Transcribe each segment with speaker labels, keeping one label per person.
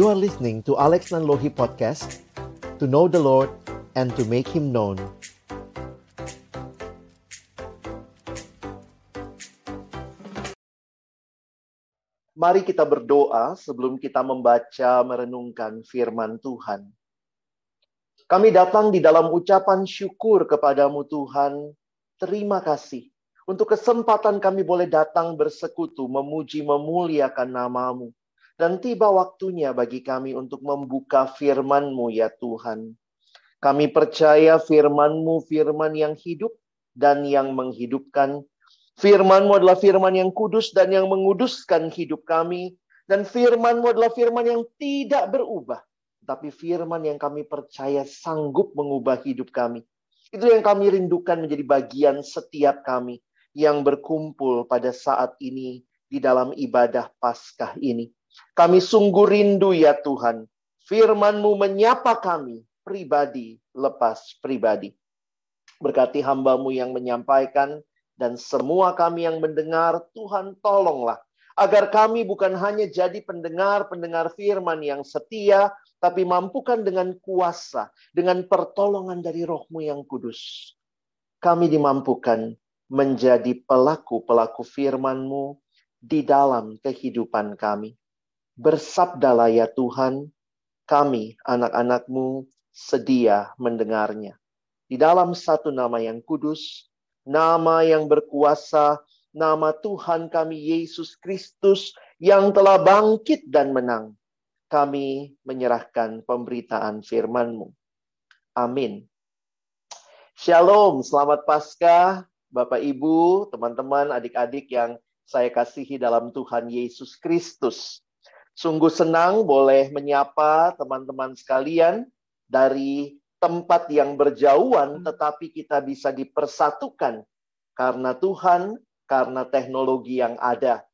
Speaker 1: You are listening to Alex Nanlohi Podcast To know the Lord and to make Him known Mari kita berdoa sebelum kita membaca merenungkan firman Tuhan. Kami datang di dalam ucapan syukur kepadamu Tuhan. Terima kasih untuk kesempatan kami boleh datang bersekutu, memuji, memuliakan namamu. Dan tiba waktunya bagi kami untuk membuka firman-Mu ya Tuhan. Kami percaya firman-Mu firman yang hidup dan yang menghidupkan Firmanmu adalah firman yang kudus dan yang menguduskan hidup kami. Dan firmanmu adalah firman yang tidak berubah. Tapi firman yang kami percaya sanggup mengubah hidup kami. Itu yang kami rindukan menjadi bagian setiap kami yang berkumpul pada saat ini di dalam ibadah Paskah ini. Kami sungguh rindu ya Tuhan. Firmanmu menyapa kami pribadi lepas pribadi. Berkati hambamu yang menyampaikan, dan semua kami yang mendengar, Tuhan tolonglah. Agar kami bukan hanya jadi pendengar-pendengar firman yang setia, tapi mampukan dengan kuasa, dengan pertolongan dari rohmu yang kudus. Kami dimampukan menjadi pelaku-pelaku firman-Mu di dalam kehidupan kami. Bersabdalah ya Tuhan, kami anak-anak-Mu sedia mendengarnya. Di dalam satu nama yang kudus, nama yang berkuasa, nama Tuhan kami Yesus Kristus yang telah bangkit dan menang. Kami menyerahkan pemberitaan firman-Mu. Amin. Shalom, selamat Paskah, Bapak Ibu, teman-teman, adik-adik yang saya kasihi dalam Tuhan Yesus Kristus. Sungguh senang boleh menyapa teman-teman sekalian dari tempat yang berjauhan, hmm. tetapi kita bisa dipersatukan karena Tuhan, karena teknologi yang ada.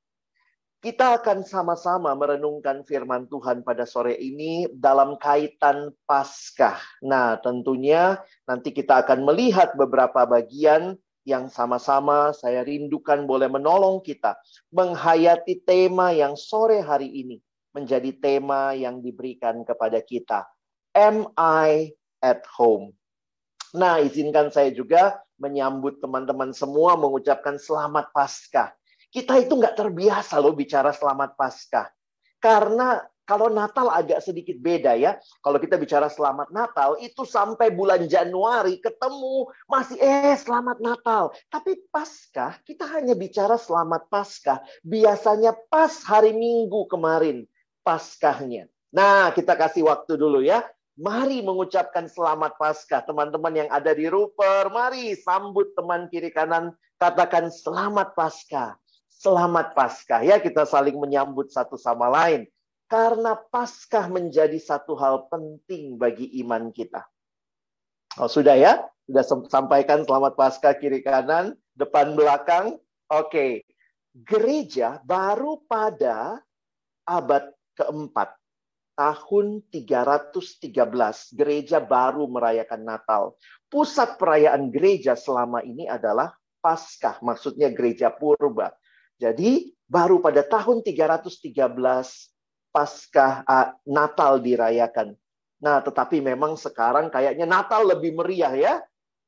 Speaker 1: Kita akan sama-sama merenungkan firman Tuhan pada sore ini dalam kaitan Paskah. Nah, tentunya nanti kita akan melihat beberapa bagian yang sama-sama saya rindukan boleh menolong kita menghayati tema yang sore hari ini menjadi tema yang diberikan kepada kita. Am I at home. Nah, izinkan saya juga menyambut teman-teman semua mengucapkan selamat Paskah. Kita itu nggak terbiasa loh bicara selamat Paskah. Karena kalau Natal agak sedikit beda ya. Kalau kita bicara selamat Natal, itu sampai bulan Januari ketemu masih eh selamat Natal. Tapi Paskah, kita hanya bicara selamat Paskah. Biasanya pas hari Minggu kemarin Paskahnya. Nah, kita kasih waktu dulu ya. Mari mengucapkan selamat Paskah. Teman-teman yang ada di Ruper, mari sambut teman kiri kanan. Katakan selamat Paskah. Selamat Paskah. Ya, kita saling menyambut satu sama lain. Karena Paskah menjadi satu hal penting bagi iman kita. Oh, sudah ya? Sudah sampaikan selamat Paskah kiri kanan, depan belakang. Oke. Gereja baru pada abad keempat tahun 313 gereja baru merayakan Natal. Pusat perayaan gereja selama ini adalah Paskah, maksudnya gereja purba. Jadi baru pada tahun 313 Paskah uh, Natal dirayakan. Nah, tetapi memang sekarang kayaknya Natal lebih meriah ya.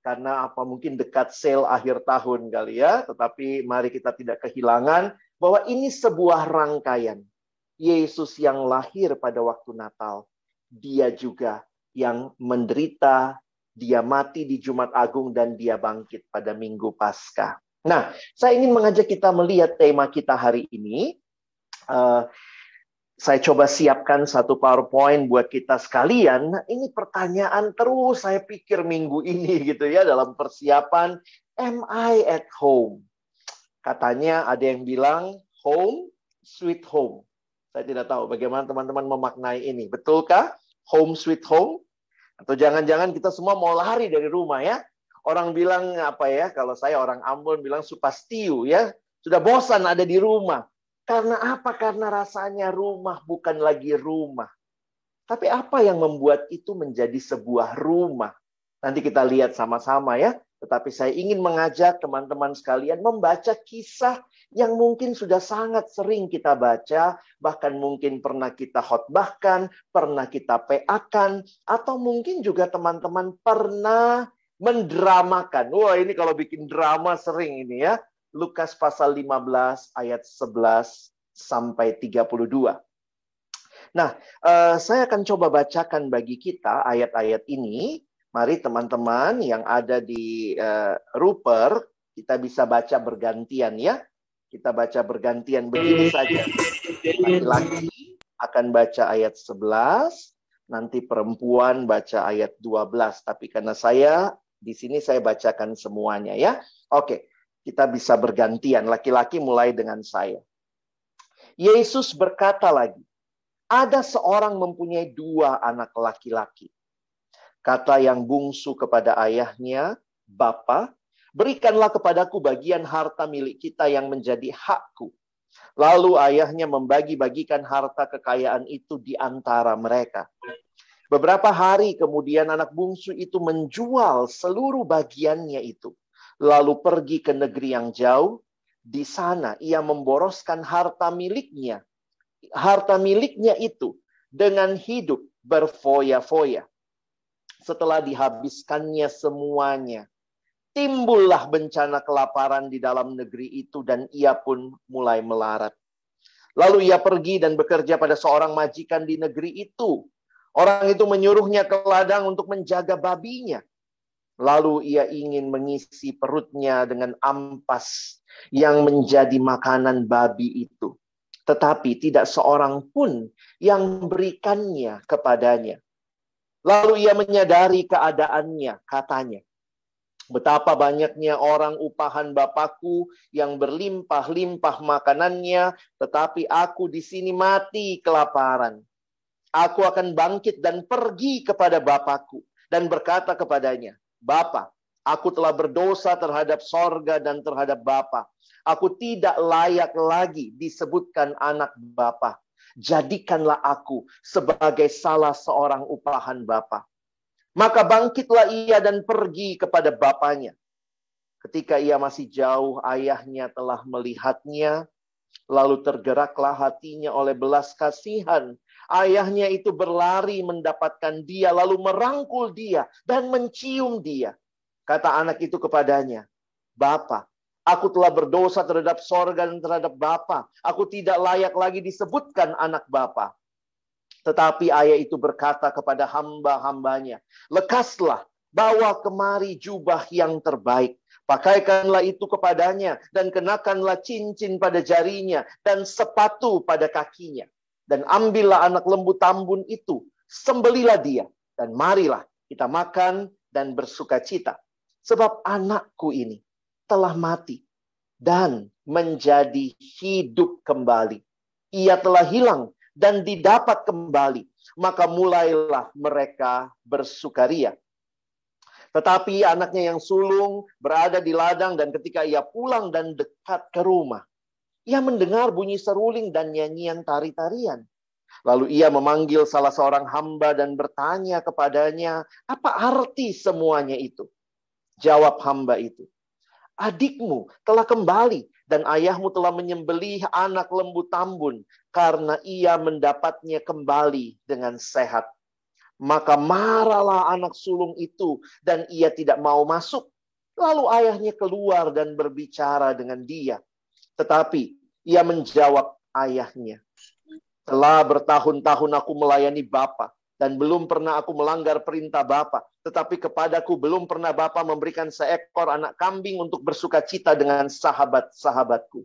Speaker 1: Karena apa mungkin dekat sale akhir tahun kali ya. Tetapi mari kita tidak kehilangan bahwa ini sebuah rangkaian Yesus yang lahir pada waktu Natal, dia juga yang menderita, dia mati di Jumat Agung dan dia bangkit pada Minggu Paskah. Nah, saya ingin mengajak kita melihat tema kita hari ini. Uh, saya coba siapkan satu PowerPoint buat kita sekalian. Nah, ini pertanyaan terus saya pikir minggu ini gitu ya dalam persiapan Am I at home? Katanya ada yang bilang home sweet home. Saya tidak tahu bagaimana teman-teman memaknai ini. Betulkah home sweet home? Atau jangan-jangan kita semua mau lari dari rumah ya? Orang bilang apa ya? Kalau saya orang Ambon bilang supastiu ya. Sudah bosan ada di rumah. Karena apa? Karena rasanya rumah bukan lagi rumah. Tapi apa yang membuat itu menjadi sebuah rumah? Nanti kita lihat sama-sama ya. Tetapi saya ingin mengajak teman-teman sekalian membaca kisah yang mungkin sudah sangat sering kita baca, bahkan mungkin pernah kita khotbahkan, pernah kita PA-kan, atau mungkin juga teman-teman pernah mendramakan. Wah ini kalau bikin drama sering ini ya. Lukas pasal 15 ayat 11 sampai 32. Nah, uh, saya akan coba bacakan bagi kita ayat-ayat ini. Mari teman-teman yang ada di uh, Ruper, kita bisa baca bergantian ya. Kita baca bergantian begini saja. Laki-laki akan baca ayat 11, nanti perempuan baca ayat 12. Tapi karena saya di sini saya bacakan semuanya ya. Oke, kita bisa bergantian. Laki-laki mulai dengan saya. Yesus berkata lagi, ada seorang mempunyai dua anak laki-laki. Kata yang bungsu kepada ayahnya, Bapa, berikanlah kepadaku bagian harta milik kita yang menjadi hakku. Lalu ayahnya membagi-bagikan harta kekayaan itu di antara mereka. Beberapa hari kemudian anak bungsu itu menjual seluruh bagiannya itu. Lalu pergi ke negeri yang jauh. Di sana ia memboroskan harta miliknya harta miliknya itu dengan hidup berfoya-foya. Setelah dihabiskannya semuanya, timbullah bencana kelaparan di dalam negeri itu dan ia pun mulai melarat. Lalu ia pergi dan bekerja pada seorang majikan di negeri itu. Orang itu menyuruhnya ke ladang untuk menjaga babinya. Lalu ia ingin mengisi perutnya dengan ampas yang menjadi makanan babi itu tetapi tidak seorang pun yang memberikannya kepadanya. Lalu ia menyadari keadaannya, katanya, Betapa banyaknya orang upahan Bapakku yang berlimpah-limpah makanannya, tetapi aku di sini mati kelaparan. Aku akan bangkit dan pergi kepada Bapakku dan berkata kepadanya, Bapa, aku telah berdosa terhadap sorga dan terhadap Bapa. Aku tidak layak lagi disebutkan anak Bapa. Jadikanlah aku sebagai salah seorang upahan Bapa. Maka bangkitlah ia dan pergi kepada bapaknya. Ketika ia masih jauh, ayahnya telah melihatnya, lalu tergeraklah hatinya oleh belas kasihan. Ayahnya itu berlari mendapatkan dia, lalu merangkul dia dan mencium dia. Kata anak itu kepadanya, Bapak, Aku telah berdosa terhadap sorga dan terhadap Bapa. Aku tidak layak lagi disebutkan anak Bapa. Tetapi ayah itu berkata kepada hamba-hambanya, Lekaslah, bawa kemari jubah yang terbaik. Pakaikanlah itu kepadanya dan kenakanlah cincin pada jarinya dan sepatu pada kakinya. Dan ambillah anak lembu tambun itu, sembelilah dia dan marilah kita makan dan bersuka cita. Sebab anakku ini telah mati dan menjadi hidup kembali. Ia telah hilang dan didapat kembali. Maka mulailah mereka bersukaria. Tetapi anaknya yang sulung berada di ladang dan ketika ia pulang dan dekat ke rumah, ia mendengar bunyi seruling dan nyanyian tari-tarian. Lalu ia memanggil salah seorang hamba dan bertanya kepadanya, apa arti semuanya itu? Jawab hamba itu, adikmu telah kembali dan ayahmu telah menyembelih anak lembu tambun karena ia mendapatnya kembali dengan sehat. Maka marahlah anak sulung itu dan ia tidak mau masuk. Lalu ayahnya keluar dan berbicara dengan dia. Tetapi ia menjawab ayahnya, telah bertahun-tahun aku melayani Bapak dan belum pernah aku melanggar perintah Bapa. Tetapi kepadaku belum pernah Bapa memberikan seekor anak kambing untuk bersuka cita dengan sahabat-sahabatku.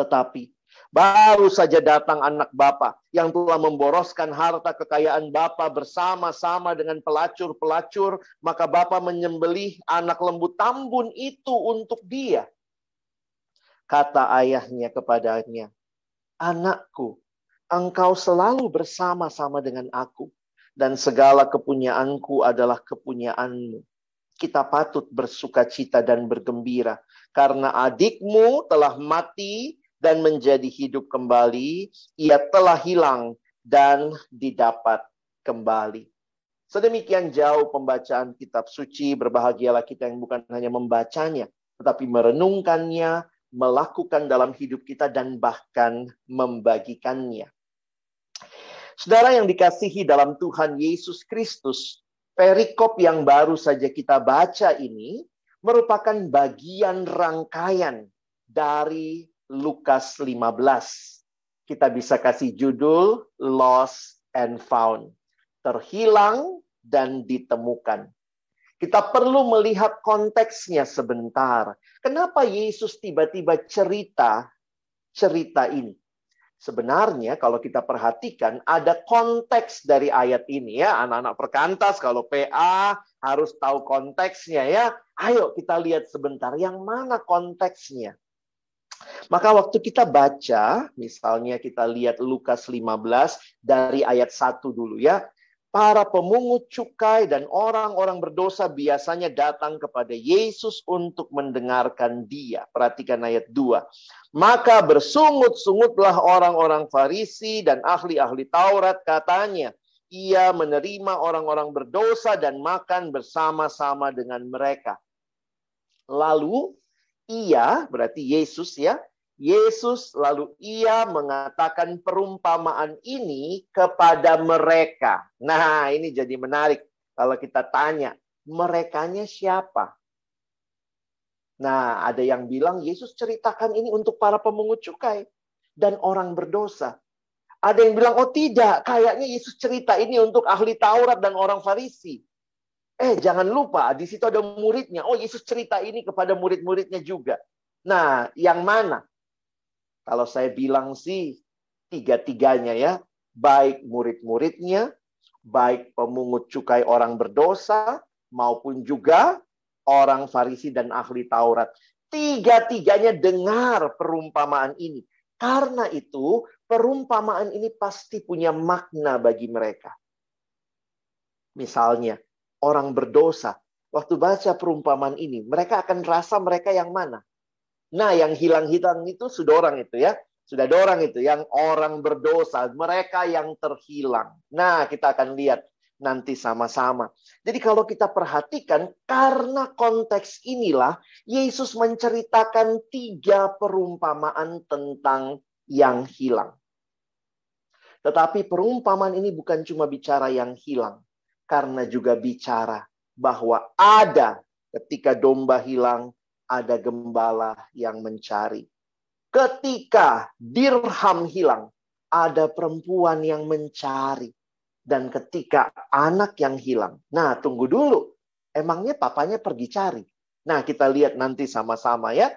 Speaker 1: Tetapi baru saja datang anak Bapa yang telah memboroskan harta kekayaan Bapa bersama-sama dengan pelacur-pelacur, maka Bapa menyembelih anak lembu tambun itu untuk dia. Kata ayahnya kepadanya, "Anakku, engkau selalu bersama-sama dengan aku, dan segala kepunyaanku adalah kepunyaanmu. Kita patut bersuka cita dan bergembira, karena adikmu telah mati dan menjadi hidup kembali, ia telah hilang dan didapat kembali. Sedemikian jauh pembacaan kitab suci, berbahagialah kita yang bukan hanya membacanya, tetapi merenungkannya, melakukan dalam hidup kita, dan bahkan membagikannya. Saudara yang dikasihi dalam Tuhan Yesus Kristus, perikop yang baru saja kita baca ini merupakan bagian rangkaian dari Lukas 15. Kita bisa kasih judul Lost and Found terhilang dan ditemukan. Kita perlu melihat konteksnya sebentar. Kenapa Yesus tiba-tiba cerita cerita ini? Sebenarnya kalau kita perhatikan ada konteks dari ayat ini ya, anak-anak perkantas kalau PA harus tahu konteksnya ya. Ayo kita lihat sebentar yang mana konteksnya. Maka waktu kita baca, misalnya kita lihat Lukas 15 dari ayat 1 dulu ya para pemungut cukai dan orang-orang berdosa biasanya datang kepada Yesus untuk mendengarkan dia. Perhatikan ayat 2. Maka bersungut-sungutlah orang-orang Farisi dan ahli-ahli Taurat katanya. Ia menerima orang-orang berdosa dan makan bersama-sama dengan mereka. Lalu ia, berarti Yesus ya, Yesus lalu ia mengatakan perumpamaan ini kepada mereka. Nah, ini jadi menarik kalau kita tanya, merekanya siapa? Nah, ada yang bilang Yesus ceritakan ini untuk para pemungut cukai dan orang berdosa. Ada yang bilang, oh tidak, kayaknya Yesus cerita ini untuk ahli Taurat dan orang Farisi. Eh, jangan lupa, di situ ada muridnya. Oh, Yesus cerita ini kepada murid-muridnya juga. Nah, yang mana? Kalau saya bilang sih tiga-tiganya ya, baik murid-muridnya, baik pemungut cukai orang berdosa, maupun juga orang Farisi dan ahli Taurat. Tiga-tiganya dengar perumpamaan ini. Karena itu, perumpamaan ini pasti punya makna bagi mereka. Misalnya, orang berdosa, waktu baca perumpamaan ini, mereka akan rasa mereka yang mana? Nah, yang hilang-hilang itu sudah orang itu ya. Sudah ada orang itu yang orang berdosa, mereka yang terhilang. Nah, kita akan lihat nanti sama-sama. Jadi kalau kita perhatikan, karena konteks inilah, Yesus menceritakan tiga perumpamaan tentang yang hilang. Tetapi perumpamaan ini bukan cuma bicara yang hilang, karena juga bicara bahwa ada ketika domba hilang, ada gembala yang mencari. Ketika dirham hilang, ada perempuan yang mencari. Dan ketika anak yang hilang, nah tunggu dulu, emangnya papanya pergi cari. Nah kita lihat nanti sama-sama ya.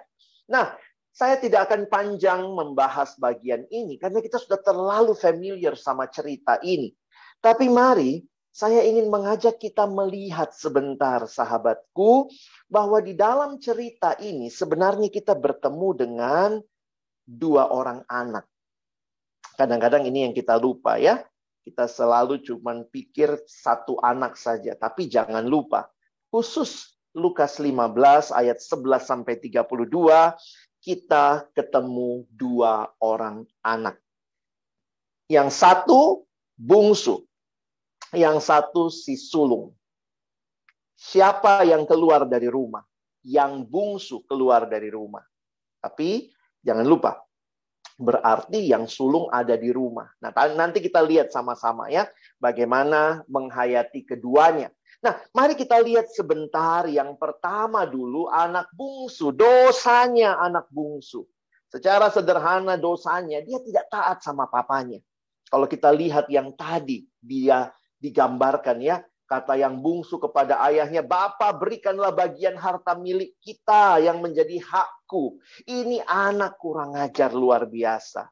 Speaker 1: Nah saya tidak akan panjang membahas bagian ini karena kita sudah terlalu familiar sama cerita ini. Tapi mari saya ingin mengajak kita melihat sebentar, sahabatku, bahwa di dalam cerita ini sebenarnya kita bertemu dengan dua orang anak. Kadang-kadang ini yang kita lupa ya. Kita selalu cuma pikir satu anak saja, tapi jangan lupa. Khusus Lukas 15 ayat 11 sampai 32 kita ketemu dua orang anak. Yang satu bungsu, yang satu si sulung. Siapa yang keluar dari rumah? Yang bungsu keluar dari rumah. Tapi jangan lupa, berarti yang sulung ada di rumah. Nah, nanti kita lihat sama-sama ya, bagaimana menghayati keduanya. Nah, mari kita lihat sebentar yang pertama dulu anak bungsu, dosanya anak bungsu. Secara sederhana dosanya, dia tidak taat sama papanya. Kalau kita lihat yang tadi, dia digambarkan ya. Kata yang bungsu kepada ayahnya, Bapak berikanlah bagian harta milik kita yang menjadi hakku. Ini anak kurang ajar luar biasa.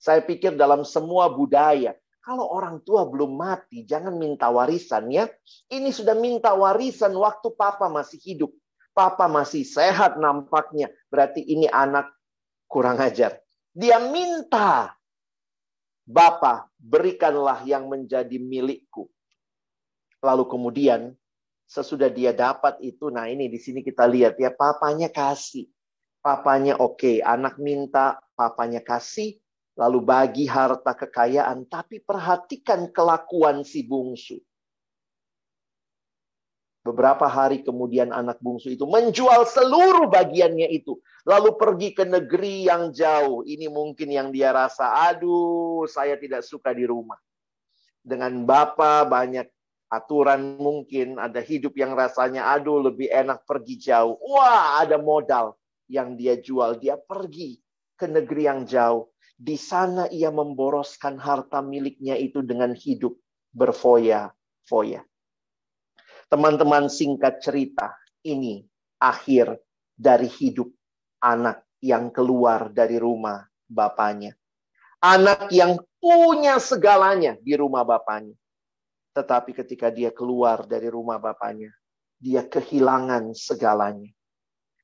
Speaker 1: Saya pikir dalam semua budaya, kalau orang tua belum mati, jangan minta warisan ya. Ini sudah minta warisan waktu papa masih hidup. Papa masih sehat nampaknya. Berarti ini anak kurang ajar. Dia minta Bapa, berikanlah yang menjadi milikku. Lalu kemudian sesudah dia dapat itu, nah ini di sini kita lihat ya, papanya kasih. Papanya oke, okay. anak minta, papanya kasih, lalu bagi harta kekayaan. Tapi perhatikan kelakuan si bungsu. Beberapa hari kemudian anak bungsu itu menjual seluruh bagiannya itu. Lalu pergi ke negeri yang jauh. Ini mungkin yang dia rasa, aduh saya tidak suka di rumah. Dengan bapak banyak aturan mungkin, ada hidup yang rasanya, aduh lebih enak pergi jauh. Wah ada modal yang dia jual. Dia pergi ke negeri yang jauh. Di sana ia memboroskan harta miliknya itu dengan hidup berfoya-foya. Teman-teman singkat cerita, ini akhir dari hidup anak yang keluar dari rumah bapaknya. Anak yang punya segalanya di rumah bapaknya. Tetapi ketika dia keluar dari rumah bapaknya, dia kehilangan segalanya.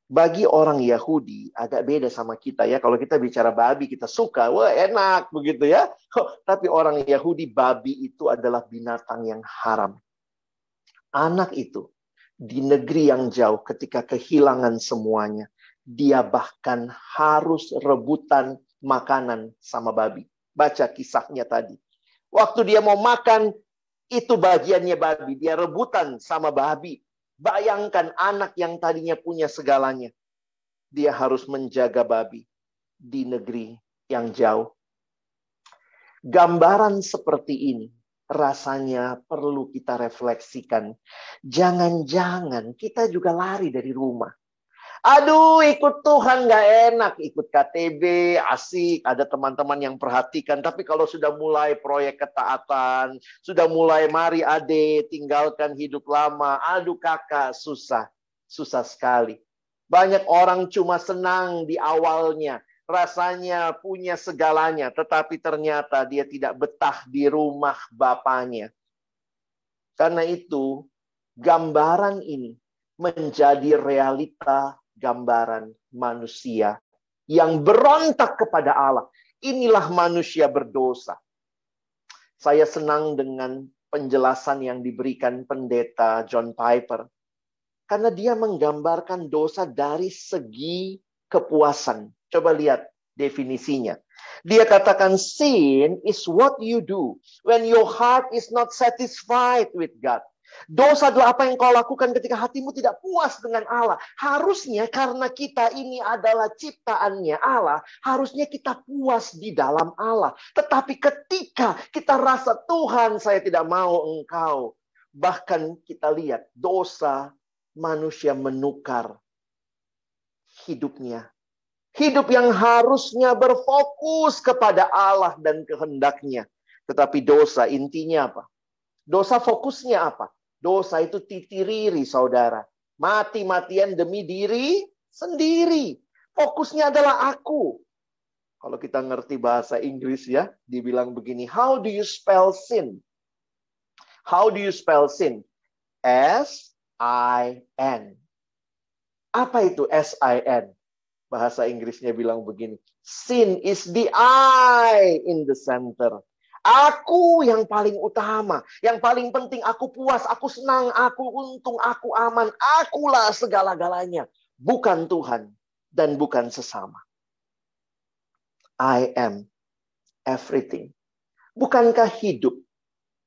Speaker 1: Bagi orang Yahudi agak beda sama kita ya. Kalau kita bicara babi kita suka, wah enak begitu ya. Tapi orang Yahudi babi itu adalah binatang yang haram anak itu di negeri yang jauh ketika kehilangan semuanya, dia bahkan harus rebutan makanan sama babi. Baca kisahnya tadi. Waktu dia mau makan, itu bagiannya babi. Dia rebutan sama babi. Bayangkan anak yang tadinya punya segalanya. Dia harus menjaga babi di negeri yang jauh. Gambaran seperti ini rasanya perlu kita refleksikan. Jangan-jangan kita juga lari dari rumah. Aduh, ikut Tuhan gak enak. Ikut KTB, asik. Ada teman-teman yang perhatikan. Tapi kalau sudah mulai proyek ketaatan, sudah mulai mari ade, tinggalkan hidup lama. Aduh kakak, susah. Susah sekali. Banyak orang cuma senang di awalnya rasanya punya segalanya, tetapi ternyata dia tidak betah di rumah bapaknya. Karena itu, gambaran ini menjadi realita gambaran manusia yang berontak kepada Allah. Inilah manusia berdosa. Saya senang dengan penjelasan yang diberikan pendeta John Piper. Karena dia menggambarkan dosa dari segi kepuasan. Coba lihat definisinya. Dia katakan sin is what you do when your heart is not satisfied with God. Dosa adalah apa yang kau lakukan ketika hatimu tidak puas dengan Allah. Harusnya karena kita ini adalah ciptaannya Allah, harusnya kita puas di dalam Allah. Tetapi ketika kita rasa Tuhan saya tidak mau engkau, bahkan kita lihat dosa manusia menukar hidupnya Hidup yang harusnya berfokus kepada Allah dan kehendaknya. Tetapi dosa intinya apa? Dosa fokusnya apa? Dosa itu titiriri saudara. Mati-matian demi diri sendiri. Fokusnya adalah aku. Kalau kita ngerti bahasa Inggris ya, dibilang begini, how do you spell sin? How do you spell sin? S-I-N. Apa itu S-I-N? Bahasa Inggrisnya bilang begini, sin is the I in the center. Aku yang paling utama, yang paling penting aku puas, aku senang, aku untung, aku aman, akulah segala-galanya, bukan Tuhan dan bukan sesama. I am everything. Bukankah hidup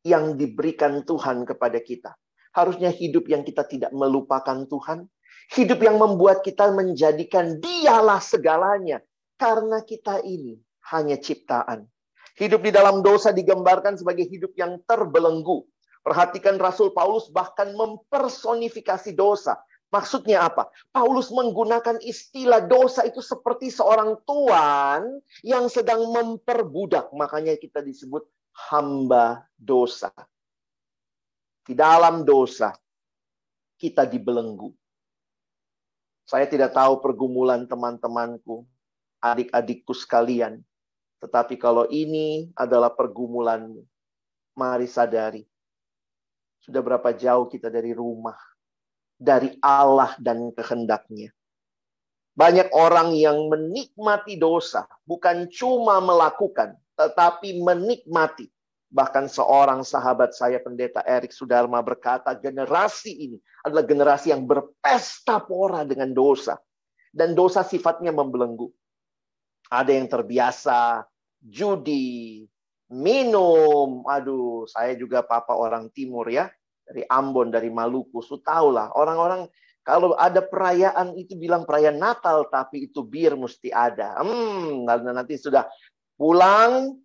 Speaker 1: yang diberikan Tuhan kepada kita? Harusnya hidup yang kita tidak melupakan Tuhan, Hidup yang membuat kita menjadikan dialah segalanya. Karena kita ini hanya ciptaan. Hidup di dalam dosa digambarkan sebagai hidup yang terbelenggu. Perhatikan Rasul Paulus bahkan mempersonifikasi dosa. Maksudnya apa? Paulus menggunakan istilah dosa itu seperti seorang tuan yang sedang memperbudak. Makanya kita disebut hamba dosa. Di dalam dosa, kita dibelenggu. Saya tidak tahu pergumulan teman-temanku, adik-adikku sekalian. Tetapi kalau ini adalah pergumulanmu, mari sadari. Sudah berapa jauh kita dari rumah, dari Allah dan kehendaknya. Banyak orang yang menikmati dosa, bukan cuma melakukan, tetapi menikmati. Bahkan seorang sahabat saya pendeta Erik Sudarma berkata generasi ini adalah generasi yang berpesta pora dengan dosa. Dan dosa sifatnya membelenggu. Ada yang terbiasa judi, minum. Aduh, saya juga papa orang timur ya. dari Ambon, dari Maluku. Su lah orang-orang kalau ada perayaan itu bilang perayaan Natal, tapi itu bir mesti ada. Hmm, nanti sudah pulang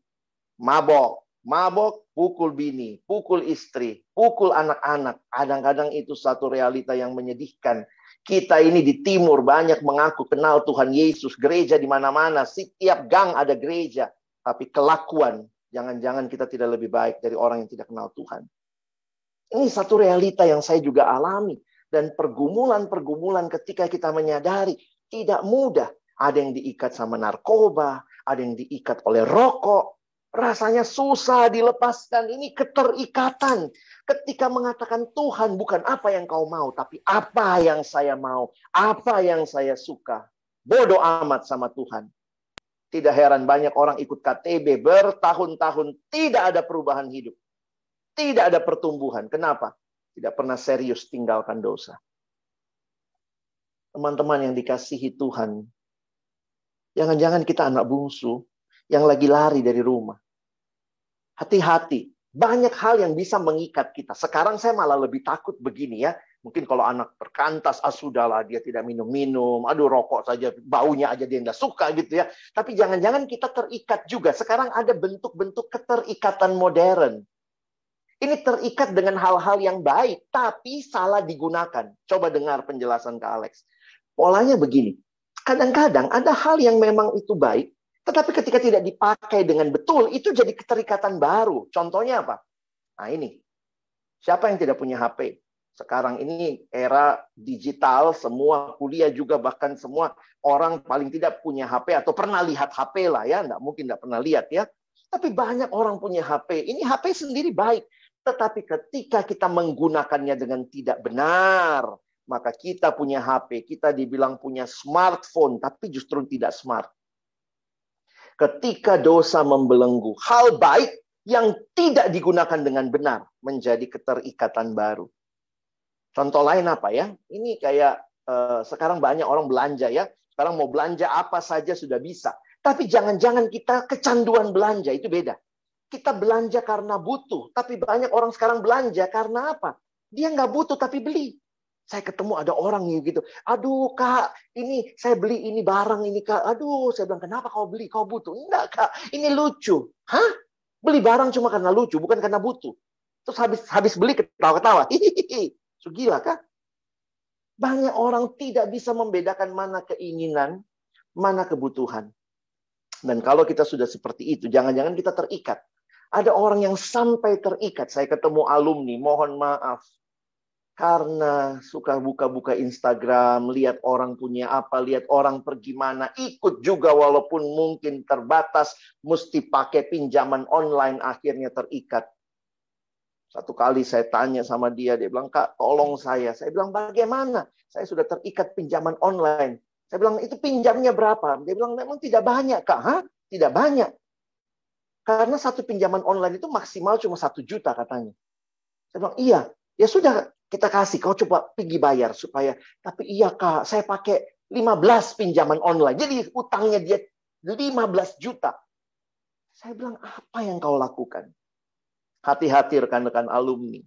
Speaker 1: mabok, mabok pukul bini, pukul istri, pukul anak-anak. Kadang-kadang itu satu realita yang menyedihkan. Kita ini di timur banyak mengaku kenal Tuhan Yesus, gereja di mana-mana, setiap gang ada gereja, tapi kelakuan jangan-jangan kita tidak lebih baik dari orang yang tidak kenal Tuhan. Ini satu realita yang saya juga alami. Dan pergumulan-pergumulan ketika kita menyadari tidak mudah. Ada yang diikat sama narkoba, ada yang diikat oleh rokok. Rasanya susah dilepaskan. Ini keterikatan. Ketika mengatakan Tuhan bukan apa yang kau mau, tapi apa yang saya mau, apa yang saya suka. Bodoh amat sama Tuhan. Tidak heran banyak orang ikut KTB bertahun-tahun tidak ada perubahan hidup. Tidak ada pertumbuhan. Kenapa? Tidak pernah serius tinggalkan dosa. Teman-teman yang dikasihi Tuhan, jangan-jangan kita anak bungsu yang lagi lari dari rumah. Hati-hati, banyak hal yang bisa mengikat kita. Sekarang saya malah lebih takut begini ya. Mungkin kalau anak perkantas, ah sudahlah dia tidak minum-minum, aduh rokok saja, baunya aja dia nggak suka gitu ya. Tapi jangan-jangan kita terikat juga. Sekarang ada bentuk-bentuk keterikatan modern. Ini terikat dengan hal-hal yang baik, tapi salah digunakan. Coba dengar penjelasan ke Alex. Polanya begini, kadang-kadang ada hal yang memang itu baik, tetapi ketika tidak dipakai dengan betul, itu jadi keterikatan baru. Contohnya apa? Nah ini, siapa yang tidak punya HP? Sekarang ini era digital, semua kuliah juga bahkan semua orang paling tidak punya HP atau pernah lihat HP lah ya, nggak mungkin nggak pernah lihat ya. Tapi banyak orang punya HP. Ini HP sendiri baik, tetapi ketika kita menggunakannya dengan tidak benar, maka kita punya HP, kita dibilang punya smartphone, tapi justru tidak smart. Ketika dosa membelenggu, hal baik yang tidak digunakan dengan benar menjadi keterikatan baru. Contoh lain apa ya? Ini kayak uh, sekarang banyak orang belanja ya. Sekarang mau belanja apa saja sudah bisa. Tapi jangan-jangan kita kecanduan belanja itu beda. Kita belanja karena butuh, tapi banyak orang sekarang belanja karena apa? Dia nggak butuh tapi beli. Saya ketemu ada orang nih gitu. Aduh kak, ini saya beli ini barang ini kak. Aduh, saya bilang kenapa kau beli? Kau butuh? Enggak kak, ini lucu. Hah? Beli barang cuma karena lucu, bukan karena butuh. Terus habis habis beli ketawa-ketawa. Hihihi. So, gila kak? Banyak orang tidak bisa membedakan mana keinginan, mana kebutuhan. Dan kalau kita sudah seperti itu, jangan-jangan kita terikat. Ada orang yang sampai terikat. Saya ketemu alumni, mohon maaf. Karena suka buka-buka Instagram, lihat orang punya apa, lihat orang pergi mana, ikut juga walaupun mungkin terbatas, mesti pakai pinjaman online, akhirnya terikat. Satu kali saya tanya sama dia, dia bilang, Kak, tolong saya. Saya bilang, bagaimana? Saya sudah terikat pinjaman online. Saya bilang, itu pinjamnya berapa? Dia bilang, memang tidak banyak, Kak. Hah? Tidak banyak. Karena satu pinjaman online itu maksimal cuma satu juta katanya. Saya bilang, iya. Ya sudah, kita kasih. Kau coba pergi bayar supaya. Tapi iya kak, saya pakai 15 pinjaman online. Jadi utangnya dia 15 juta. Saya bilang, apa yang kau lakukan? Hati-hati rekan-rekan alumni.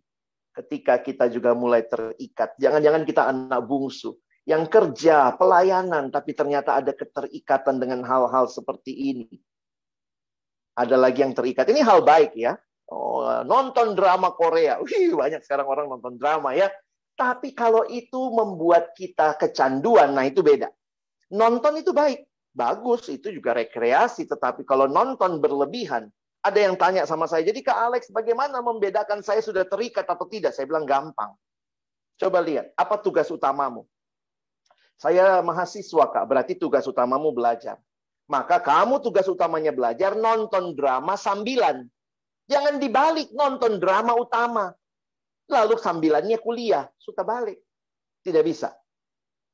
Speaker 1: Ketika kita juga mulai terikat. Jangan-jangan kita anak bungsu. Yang kerja, pelayanan, tapi ternyata ada keterikatan dengan hal-hal seperti ini ada lagi yang terikat. Ini hal baik ya. Oh, nonton drama Korea. Wih, banyak sekarang orang nonton drama ya. Tapi kalau itu membuat kita kecanduan, nah itu beda. Nonton itu baik. Bagus, itu juga rekreasi. Tetapi kalau nonton berlebihan, ada yang tanya sama saya, jadi Kak Alex bagaimana membedakan saya sudah terikat atau tidak? Saya bilang gampang. Coba lihat, apa tugas utamamu? Saya mahasiswa Kak, berarti tugas utamamu belajar. Maka kamu tugas utamanya belajar nonton drama sambilan. Jangan dibalik nonton drama utama. Lalu sambilannya kuliah. Suka balik. Tidak bisa.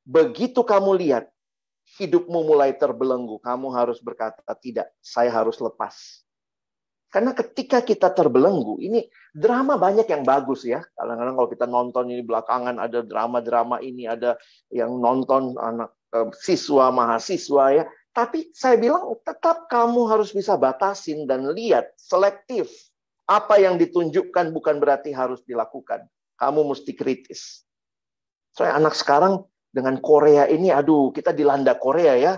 Speaker 1: Begitu kamu lihat hidupmu mulai terbelenggu, kamu harus berkata, tidak, saya harus lepas. Karena ketika kita terbelenggu, ini drama banyak yang bagus ya. Kadang-kadang kalau kita nonton ini belakangan ada drama-drama ini, ada yang nonton anak eh, siswa, mahasiswa ya. Tapi saya bilang tetap kamu harus bisa batasin dan lihat selektif. Apa yang ditunjukkan bukan berarti harus dilakukan. Kamu mesti kritis. Soalnya anak sekarang dengan Korea ini, aduh, kita dilanda Korea ya.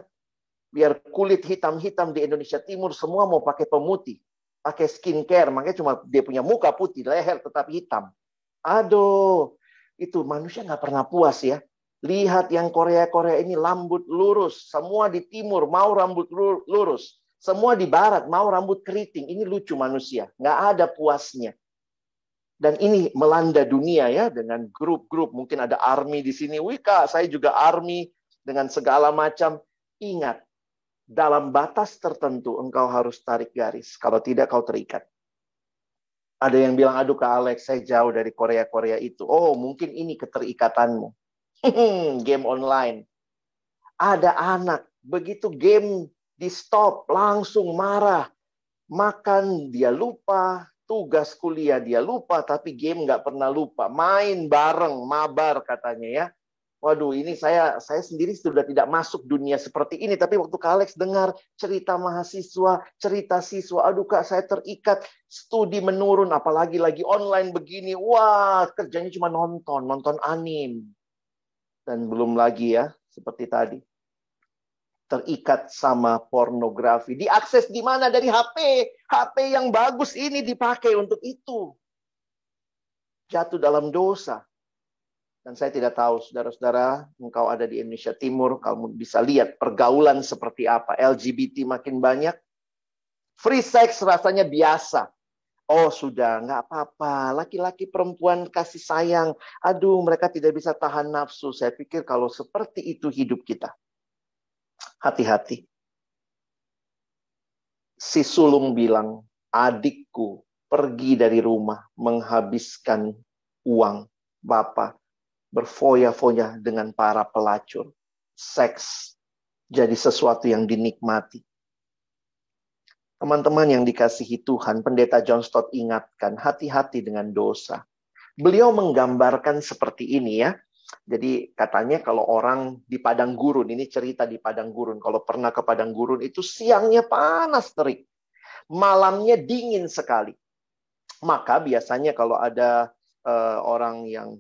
Speaker 1: Biar kulit hitam-hitam di Indonesia Timur semua mau pakai pemutih. Pakai skincare, makanya cuma dia punya muka putih, leher tetap hitam. Aduh, itu manusia nggak pernah puas ya. Lihat yang Korea-Korea ini rambut lurus. Semua di timur mau rambut lurus. Semua di barat mau rambut keriting. Ini lucu manusia. Nggak ada puasnya. Dan ini melanda dunia ya dengan grup-grup. Mungkin ada army di sini. Wih kak, saya juga army dengan segala macam. Ingat, dalam batas tertentu engkau harus tarik garis. Kalau tidak kau terikat. Ada yang bilang, aduh Kak Alex, saya jauh dari Korea-Korea itu. Oh, mungkin ini keterikatanmu. Game online. Ada anak, begitu game di stop, langsung marah. Makan dia lupa, tugas kuliah dia lupa, tapi game nggak pernah lupa. Main bareng, mabar katanya ya. Waduh, ini saya saya sendiri sudah tidak masuk dunia seperti ini. Tapi waktu Kak Alex dengar cerita mahasiswa, cerita siswa, aduh Kak, saya terikat, studi menurun, apalagi lagi online begini. Wah, kerjanya cuma nonton, nonton anim. Dan belum lagi ya, seperti tadi. Terikat sama pornografi. Diakses di mana? Dari HP. HP yang bagus ini dipakai untuk itu. Jatuh dalam dosa dan saya tidak tahu, saudara-saudara, engkau ada di Indonesia Timur, kamu bisa lihat pergaulan seperti apa. LGBT makin banyak. Free sex rasanya biasa. Oh sudah, nggak apa-apa. Laki-laki perempuan kasih sayang. Aduh, mereka tidak bisa tahan nafsu. Saya pikir kalau seperti itu hidup kita. Hati-hati. Si sulung bilang, adikku pergi dari rumah menghabiskan uang Bapak berfoya-foya dengan para pelacur. Seks jadi sesuatu yang dinikmati. Teman-teman yang dikasihi Tuhan, Pendeta John Stott ingatkan, hati-hati dengan dosa. Beliau menggambarkan seperti ini ya. Jadi katanya kalau orang di padang gurun, ini cerita di padang gurun. Kalau pernah ke padang gurun itu siangnya panas terik. Malamnya dingin sekali. Maka biasanya kalau ada uh, orang yang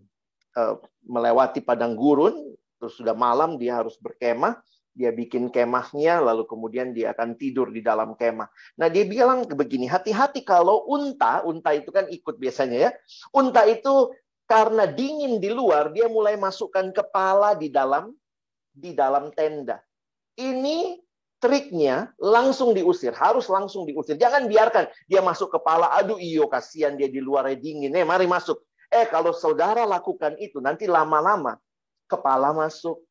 Speaker 1: uh, melewati padang gurun, terus sudah malam dia harus berkemah, dia bikin kemahnya, lalu kemudian dia akan tidur di dalam kemah. Nah dia bilang begini, hati-hati kalau unta, unta itu kan ikut biasanya ya, unta itu karena dingin di luar, dia mulai masukkan kepala di dalam di dalam tenda. Ini triknya langsung diusir, harus langsung diusir. Jangan biarkan dia masuk kepala, aduh iyo kasihan dia di luar dingin. Eh mari masuk. Eh, kalau saudara lakukan itu, nanti lama-lama kepala masuk.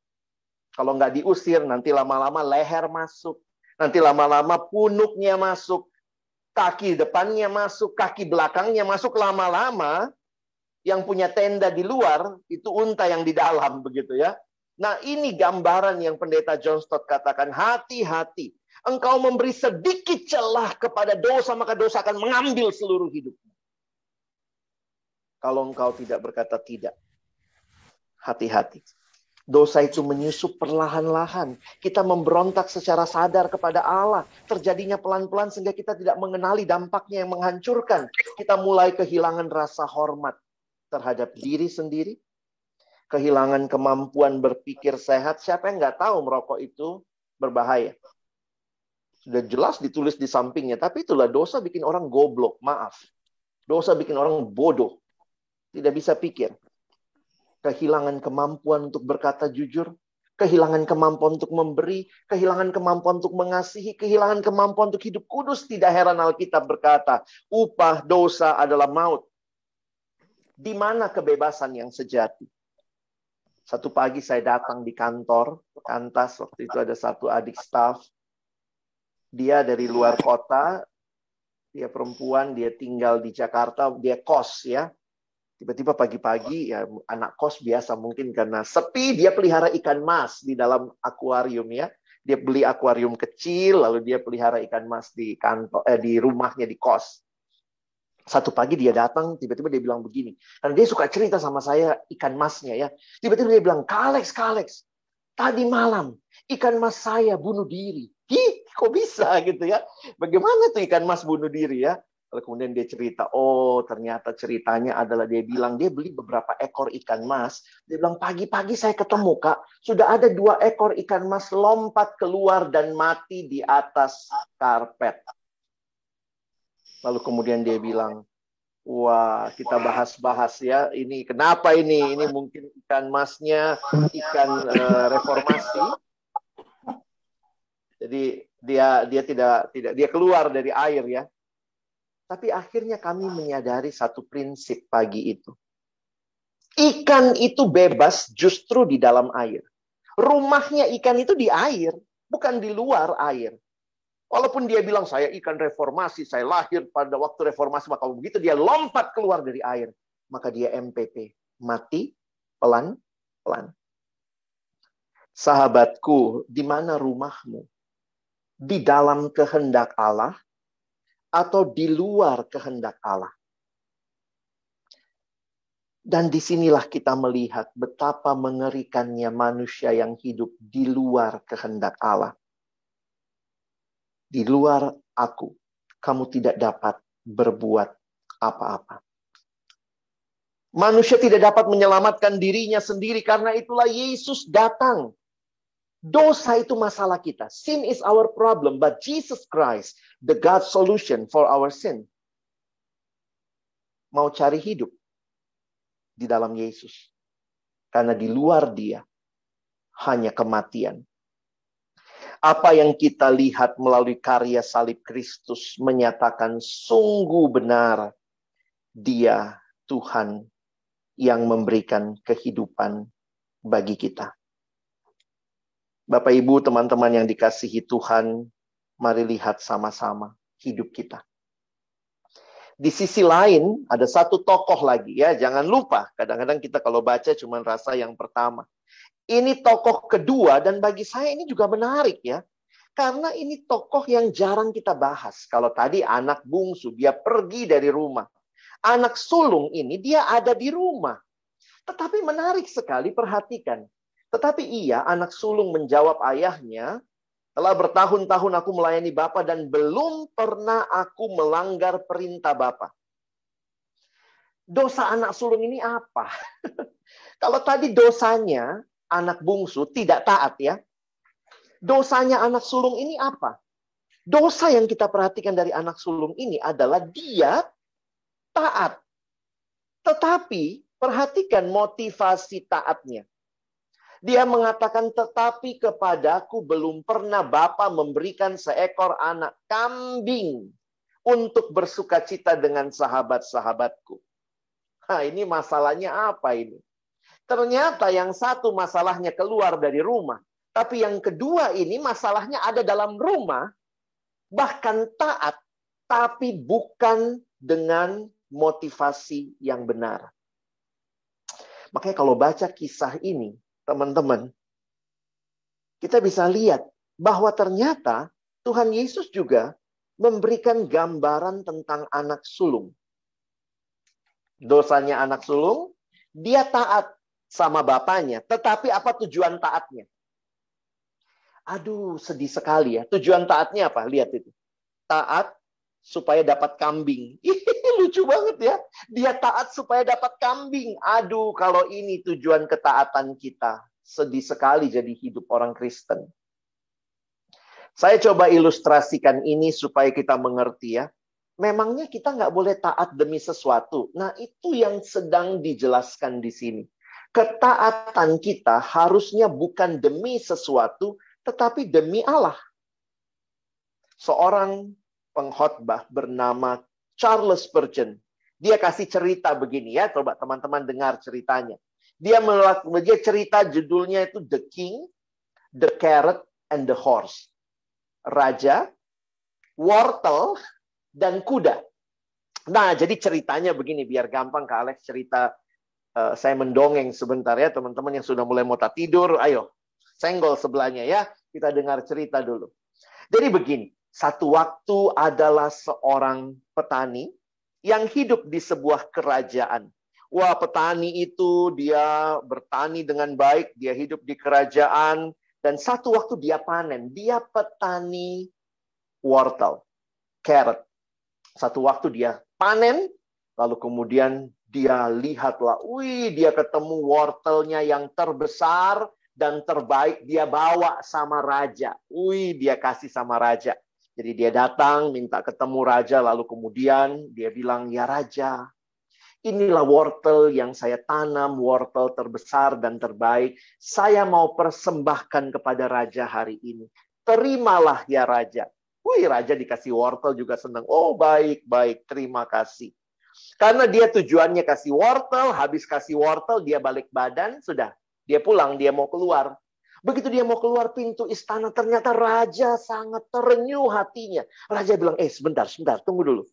Speaker 1: Kalau nggak diusir, nanti lama-lama leher masuk. Nanti lama-lama punuknya masuk. Kaki depannya masuk, kaki belakangnya masuk lama-lama. Yang punya tenda di luar, itu unta yang di dalam, begitu ya. Nah, ini gambaran yang pendeta John Stott katakan, hati-hati. Engkau memberi sedikit celah kepada dosa, maka dosa akan mengambil seluruh hidupmu. Kalau engkau tidak berkata tidak, hati-hati. Dosa itu menyusup perlahan-lahan. Kita memberontak secara sadar kepada Allah. Terjadinya pelan-pelan sehingga kita tidak mengenali dampaknya yang menghancurkan. Kita mulai kehilangan rasa hormat terhadap diri sendiri. Kehilangan kemampuan berpikir sehat. Siapa yang nggak tahu merokok itu berbahaya? Sudah jelas ditulis di sampingnya. Tapi itulah dosa bikin orang goblok. Maaf. Dosa bikin orang bodoh tidak bisa pikir. Kehilangan kemampuan untuk berkata jujur, kehilangan kemampuan untuk memberi, kehilangan kemampuan untuk mengasihi, kehilangan kemampuan untuk hidup kudus. Tidak heran Alkitab berkata, upah dosa adalah maut. Di mana kebebasan yang sejati? Satu pagi saya datang di kantor, kantas, waktu itu ada satu adik staff. Dia dari luar kota, dia perempuan, dia tinggal di Jakarta, dia kos ya. Tiba-tiba pagi-pagi ya anak kos biasa mungkin karena sepi dia pelihara ikan mas di dalam akuarium ya. Dia beli akuarium kecil lalu dia pelihara ikan mas di kantor eh, di rumahnya di kos. Satu pagi dia datang tiba-tiba dia bilang begini. Karena dia suka cerita sama saya ikan masnya ya. Tiba-tiba dia bilang, "Kalex, Kalex, tadi malam ikan mas saya bunuh diri." Hi, kok bisa gitu ya? Bagaimana tuh ikan mas bunuh diri ya? Lalu kemudian dia cerita, oh ternyata ceritanya adalah dia bilang dia beli beberapa ekor ikan mas. Dia bilang pagi-pagi saya ketemu kak, sudah ada dua ekor ikan mas lompat keluar dan mati di atas karpet. Lalu kemudian dia bilang, wah kita bahas-bahas ya, ini kenapa ini? Ini mungkin ikan masnya ikan uh, reformasi. Jadi dia dia tidak tidak dia keluar dari air ya tapi akhirnya kami menyadari satu prinsip pagi itu. Ikan itu bebas justru di dalam air. Rumahnya ikan itu di air, bukan di luar air. Walaupun dia bilang saya ikan reformasi, saya lahir pada waktu reformasi, maka begitu dia lompat keluar dari air, maka dia MPP, mati pelan-pelan. Sahabatku, di mana rumahmu? Di dalam kehendak Allah atau di luar kehendak Allah. Dan di sinilah kita melihat betapa mengerikannya manusia yang hidup di luar kehendak Allah. Di luar aku, kamu tidak dapat berbuat apa-apa. Manusia tidak dapat menyelamatkan dirinya sendiri karena itulah Yesus datang Dosa itu masalah kita. Sin is our problem, but Jesus Christ, the God solution for our sin. Mau cari hidup di dalam Yesus. Karena di luar dia hanya kematian. Apa yang kita lihat melalui karya salib Kristus menyatakan sungguh benar dia Tuhan yang memberikan kehidupan bagi kita. Bapak Ibu, teman-teman yang dikasihi Tuhan, mari lihat sama-sama hidup kita. Di sisi lain, ada satu tokoh lagi ya, jangan lupa. Kadang-kadang kita kalau baca cuma rasa yang pertama. Ini tokoh kedua dan bagi saya ini juga menarik ya. Karena ini tokoh yang jarang kita bahas. Kalau tadi anak bungsu, dia pergi dari rumah. Anak sulung ini dia ada di rumah. Tetapi menarik sekali perhatikan. Tetapi ia, anak sulung menjawab ayahnya, telah bertahun-tahun aku melayani Bapa dan belum pernah aku melanggar perintah Bapa. Dosa anak sulung ini apa? Kalau tadi dosanya anak bungsu tidak taat ya. Dosanya anak sulung ini apa? Dosa yang kita perhatikan dari anak sulung ini adalah dia taat. Tetapi perhatikan motivasi taatnya. Dia mengatakan, tetapi kepadaku belum pernah Bapa memberikan seekor anak kambing untuk bersuka cita dengan sahabat-sahabatku. Nah, ini masalahnya apa ini? Ternyata yang satu masalahnya keluar dari rumah. Tapi yang kedua ini masalahnya ada dalam rumah. Bahkan taat. Tapi bukan dengan motivasi yang benar. Makanya kalau baca kisah ini, teman-teman, kita bisa lihat bahwa ternyata Tuhan Yesus juga memberikan gambaran tentang anak sulung. Dosanya anak sulung, dia taat sama bapaknya. Tetapi apa tujuan taatnya? Aduh, sedih sekali ya. Tujuan taatnya apa? Lihat itu. Taat supaya dapat kambing. Lucu banget ya. Dia taat supaya dapat kambing. Aduh, kalau ini tujuan ketaatan kita. Sedih sekali jadi hidup orang Kristen. Saya coba ilustrasikan ini supaya kita mengerti ya. Memangnya kita nggak boleh taat demi sesuatu. Nah, itu yang sedang dijelaskan di sini. Ketaatan kita harusnya bukan demi sesuatu, tetapi demi Allah. Seorang pengkhotbah bernama Charles Spurgeon. Dia kasih cerita begini ya, coba teman-teman dengar ceritanya. Dia melakukan dia cerita judulnya itu The King, The Carrot, and the Horse. Raja, wortel, dan kuda. Nah, jadi ceritanya begini, biar gampang Kak Alex cerita. Uh, saya mendongeng sebentar ya, teman-teman yang sudah mulai mau tidur, ayo, senggol sebelahnya ya. Kita dengar cerita dulu. Jadi begini, satu waktu adalah seorang petani yang hidup di sebuah kerajaan. Wah, petani itu dia bertani dengan baik, dia hidup di kerajaan, dan satu waktu dia panen. Dia petani wortel, carrot. Satu waktu dia panen, lalu kemudian dia lihatlah, wih dia ketemu wortelnya yang terbesar dan terbaik dia bawa sama raja. Wih dia kasih sama raja. Jadi dia datang minta ketemu raja lalu kemudian dia bilang, "Ya raja, inilah wortel yang saya tanam, wortel terbesar dan terbaik. Saya mau persembahkan kepada raja hari ini. Terimalah ya raja." Wih, raja dikasih wortel juga senang. Oh, baik, baik. Terima kasih. Karena dia tujuannya kasih wortel, habis kasih wortel dia balik badan, sudah. Dia pulang, dia mau keluar. Begitu dia mau keluar pintu istana, ternyata raja sangat terenyuh hatinya. Raja bilang, eh sebentar, sebentar, tunggu dulu.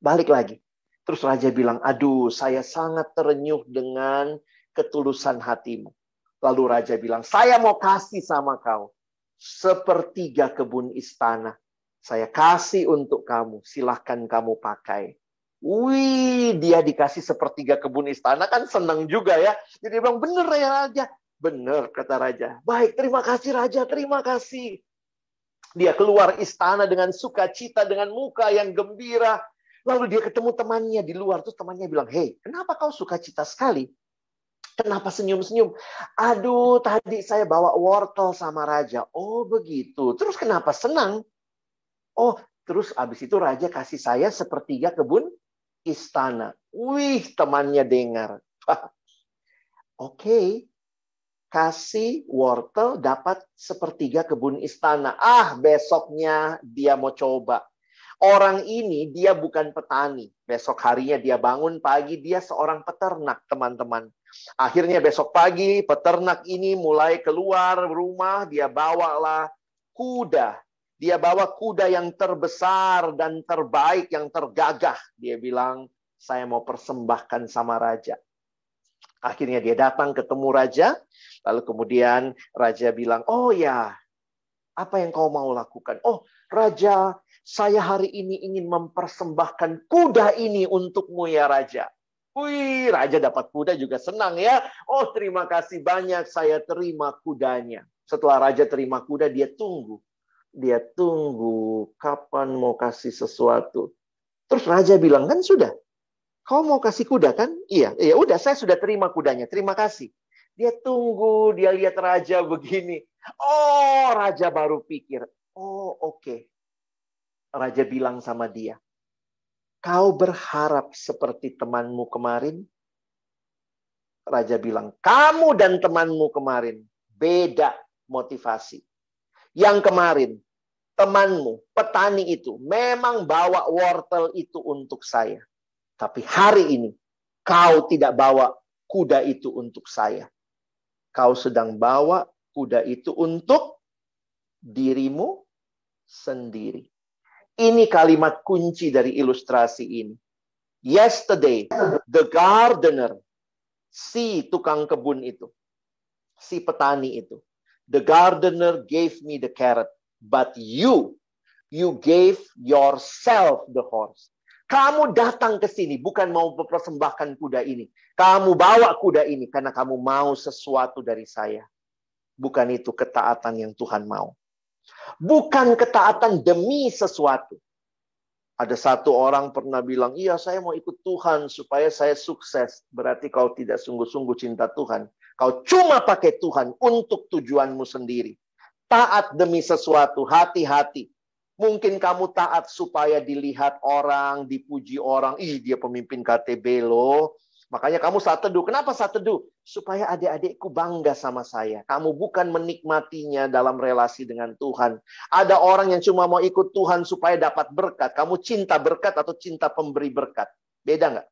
Speaker 1: Balik lagi. Terus raja bilang, aduh saya sangat terenyuh dengan ketulusan hatimu. Lalu raja bilang, saya mau kasih sama kau. Sepertiga kebun istana. Saya kasih untuk kamu, silahkan kamu pakai. Wih, dia dikasih sepertiga kebun istana kan senang juga ya. Jadi dia bilang, bener ya raja. Bener, kata raja. Baik, terima kasih raja, terima kasih. Dia keluar istana dengan sukacita, dengan muka yang gembira. Lalu dia ketemu temannya di luar. Terus temannya bilang, hei, kenapa kau sukacita sekali? Kenapa senyum-senyum? Aduh, tadi saya bawa wortel sama raja. Oh, begitu. Terus kenapa senang? Oh, terus abis itu raja kasih saya sepertiga kebun istana. Wih, temannya dengar. Oke, okay. Kasih wortel dapat sepertiga kebun istana. Ah, besoknya dia mau coba. Orang ini dia bukan petani. Besok harinya dia bangun pagi, dia seorang peternak, teman-teman. Akhirnya besok pagi peternak ini mulai keluar rumah, dia bawalah kuda dia bawa kuda yang terbesar dan terbaik, yang tergagah. Dia bilang, saya mau persembahkan sama raja. Akhirnya dia datang ketemu raja. Lalu kemudian raja bilang, oh ya, apa yang kau mau lakukan? Oh, raja, saya hari ini ingin mempersembahkan kuda ini untukmu ya raja. Wih, raja dapat kuda juga senang ya. Oh, terima kasih banyak, saya terima kudanya. Setelah raja terima kuda, dia tunggu dia tunggu kapan mau kasih sesuatu. Terus raja bilang, kan sudah. Kau mau kasih kuda kan? Iya, iya udah saya sudah terima kudanya. Terima kasih. Dia tunggu, dia lihat raja begini. Oh, raja baru pikir. Oh, oke. Okay. Raja bilang sama dia, kau berharap seperti temanmu kemarin? Raja bilang, kamu dan temanmu kemarin beda motivasi. Yang kemarin, temanmu, petani itu, memang bawa wortel itu untuk saya. Tapi hari ini, kau tidak bawa kuda itu untuk saya. Kau sedang bawa kuda itu untuk dirimu sendiri. Ini kalimat kunci dari ilustrasi ini. Yesterday, the gardener, si tukang kebun itu, si petani itu, The gardener gave me the carrot, but you, you gave yourself the horse. Kamu datang ke sini bukan mau mempersembahkan kuda ini. Kamu bawa kuda ini karena kamu mau sesuatu dari saya. Bukan itu ketaatan yang Tuhan mau. Bukan ketaatan demi sesuatu. Ada satu orang pernah bilang, iya saya mau ikut Tuhan supaya saya sukses. Berarti kau tidak sungguh-sungguh cinta Tuhan. Kau cuma pakai Tuhan untuk tujuanmu sendiri. Taat demi sesuatu, hati-hati. Mungkin kamu taat supaya dilihat orang, dipuji orang. Ih, dia pemimpin KTB loh. Makanya kamu saat teduh. Kenapa saat teduh? Supaya adik-adikku bangga sama saya. Kamu bukan menikmatinya dalam relasi dengan Tuhan. Ada orang yang cuma mau ikut Tuhan supaya dapat berkat. Kamu cinta berkat atau cinta pemberi berkat? Beda nggak?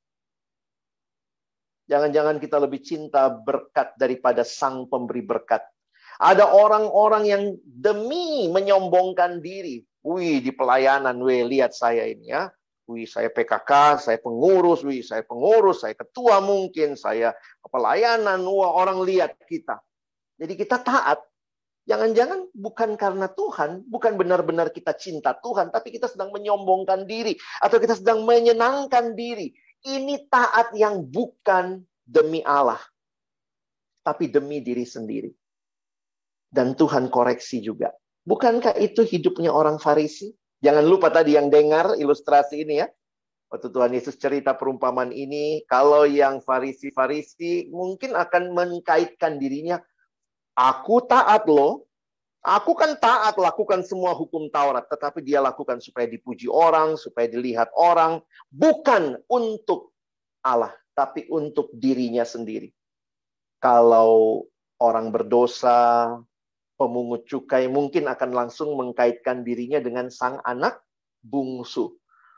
Speaker 1: Jangan-jangan kita lebih cinta berkat daripada sang pemberi berkat. Ada orang-orang yang demi menyombongkan diri. Wih, di pelayanan, wih, lihat saya ini ya. Wih, saya PKK, saya pengurus, wih, saya pengurus, saya ketua mungkin, saya pelayanan, wah, orang lihat kita. Jadi kita taat. Jangan-jangan bukan karena Tuhan, bukan benar-benar kita cinta Tuhan, tapi kita sedang menyombongkan diri. Atau kita sedang menyenangkan diri. Ini taat yang bukan demi Allah, tapi demi diri sendiri. Dan Tuhan koreksi juga. Bukankah itu hidupnya orang Farisi? Jangan lupa tadi yang dengar ilustrasi ini ya. Waktu Tuhan Yesus cerita perumpamaan ini, kalau yang farisi-farisi mungkin akan mengkaitkan dirinya, aku taat loh, aku kan taat lakukan semua hukum Taurat, tetapi dia lakukan supaya dipuji orang, supaya dilihat orang, bukan untuk Allah, tapi untuk dirinya sendiri. Kalau orang berdosa, pemungut cukai mungkin akan langsung mengkaitkan dirinya dengan sang anak bungsu.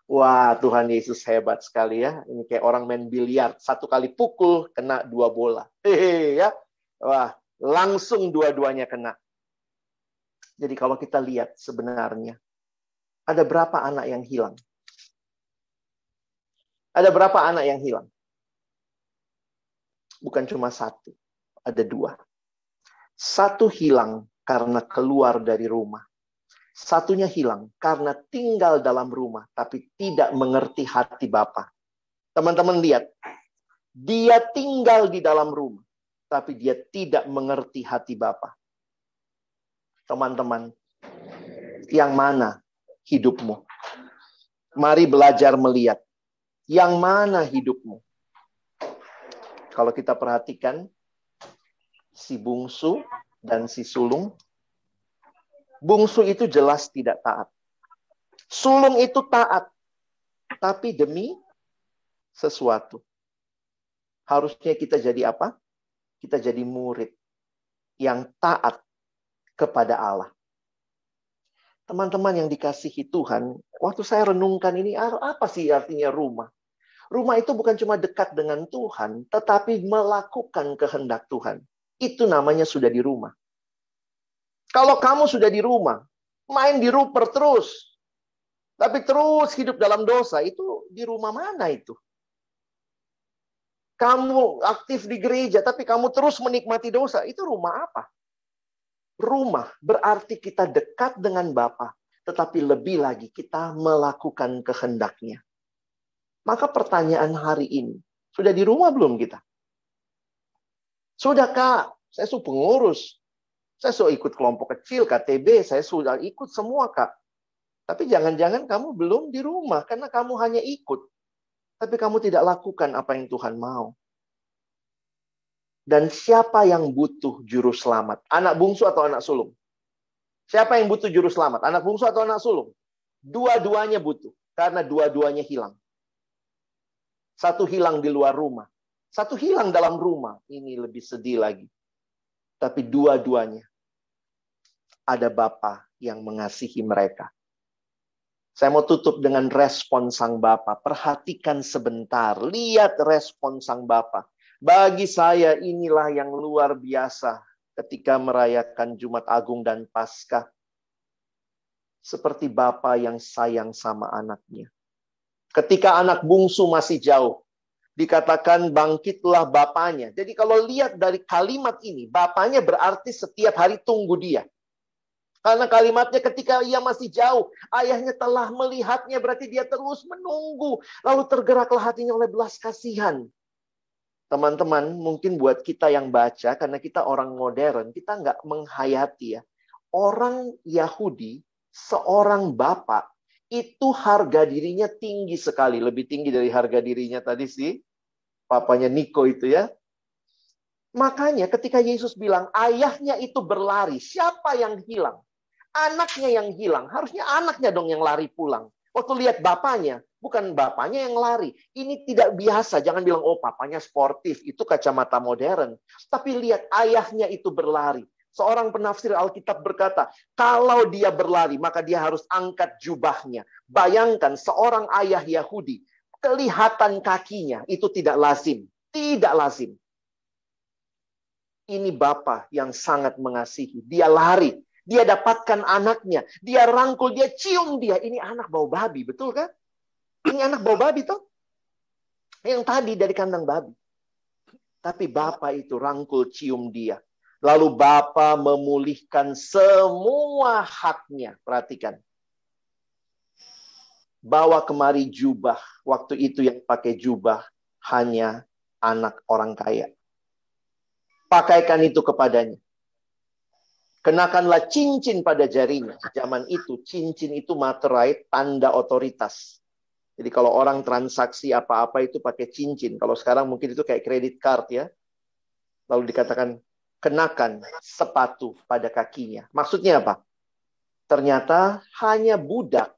Speaker 1: Wah, Tuhan Yesus hebat sekali ya. Ini kayak orang main biliar. Satu kali pukul, kena dua bola. Hehe, ya. Wah, langsung dua-duanya kena. Jadi kalau kita lihat sebenarnya, ada berapa anak yang hilang? Ada berapa anak yang hilang? Bukan cuma satu, ada dua. Satu hilang karena keluar dari rumah. Satunya hilang karena tinggal dalam rumah tapi tidak mengerti hati Bapa. Teman-teman lihat, dia tinggal di dalam rumah tapi dia tidak mengerti hati Bapa. Teman-teman, yang mana hidupmu? Mari belajar melihat yang mana hidupmu. Kalau kita perhatikan, si bungsu dan si sulung. Bungsu itu jelas tidak taat. Sulung itu taat, tapi demi sesuatu. Harusnya kita jadi apa? Kita jadi murid yang taat kepada Allah. Teman-teman yang dikasihi Tuhan, waktu saya renungkan ini, apa sih artinya rumah? Rumah itu bukan cuma dekat dengan Tuhan, tetapi melakukan kehendak Tuhan itu namanya sudah di rumah. Kalau kamu sudah di rumah, main di ruper terus, tapi terus hidup dalam dosa, itu di rumah mana itu? Kamu aktif di gereja, tapi kamu terus menikmati dosa, itu rumah apa? Rumah berarti kita dekat dengan Bapa, tetapi lebih lagi kita melakukan kehendaknya. Maka pertanyaan hari ini, sudah di rumah belum kita? Sudah kak, saya sudah pengurus. Saya sudah ikut kelompok kecil, KTB, saya sudah ikut semua kak. Tapi jangan-jangan kamu belum di rumah, karena kamu hanya ikut. Tapi kamu tidak lakukan apa yang Tuhan mau. Dan siapa yang butuh juru selamat? Anak bungsu atau anak sulung? Siapa yang butuh juru selamat? Anak bungsu atau anak sulung? Dua-duanya butuh. Karena dua-duanya hilang. Satu hilang di luar rumah. Satu hilang dalam rumah, ini lebih sedih lagi. Tapi dua-duanya ada Bapa yang mengasihi mereka. Saya mau tutup dengan respon sang Bapa. Perhatikan sebentar, lihat respon sang Bapa. Bagi saya inilah yang luar biasa ketika merayakan Jumat Agung dan Paskah. Seperti Bapa yang sayang sama anaknya. Ketika anak bungsu masih jauh, dikatakan bangkitlah bapaknya. Jadi kalau lihat dari kalimat ini, bapaknya berarti setiap hari tunggu dia. Karena kalimatnya ketika ia masih jauh, ayahnya telah melihatnya, berarti dia terus menunggu. Lalu tergeraklah hatinya oleh belas kasihan. Teman-teman, mungkin buat kita yang baca, karena kita orang modern, kita nggak menghayati ya. Orang Yahudi, seorang bapak, itu harga dirinya tinggi sekali. Lebih tinggi dari harga dirinya tadi sih papanya Niko itu ya. Makanya ketika Yesus bilang ayahnya itu berlari, siapa yang hilang? Anaknya yang hilang. Harusnya anaknya dong yang lari pulang. Waktu lihat bapaknya, bukan bapaknya yang lari. Ini tidak biasa. Jangan bilang, oh papanya sportif. Itu kacamata modern. Tapi lihat ayahnya itu berlari. Seorang penafsir Alkitab berkata, kalau dia berlari, maka dia harus angkat jubahnya. Bayangkan seorang ayah Yahudi kelihatan kakinya itu tidak lazim. Tidak lazim. Ini Bapak yang sangat mengasihi. Dia lari. Dia dapatkan anaknya. Dia rangkul, dia cium dia. Ini anak bau babi, betul kan? Ini anak bau babi toh? Yang tadi dari kandang babi. Tapi Bapak itu rangkul cium dia. Lalu Bapak memulihkan semua haknya. Perhatikan bawa kemari jubah. Waktu itu yang pakai jubah hanya anak orang kaya. Pakaikan itu kepadanya. Kenakanlah cincin pada jarinya. Zaman itu, cincin itu materai, tanda otoritas. Jadi kalau orang transaksi apa-apa itu pakai cincin. Kalau sekarang mungkin itu kayak kredit card ya. Lalu dikatakan, kenakan sepatu pada kakinya. Maksudnya apa? Ternyata hanya budak,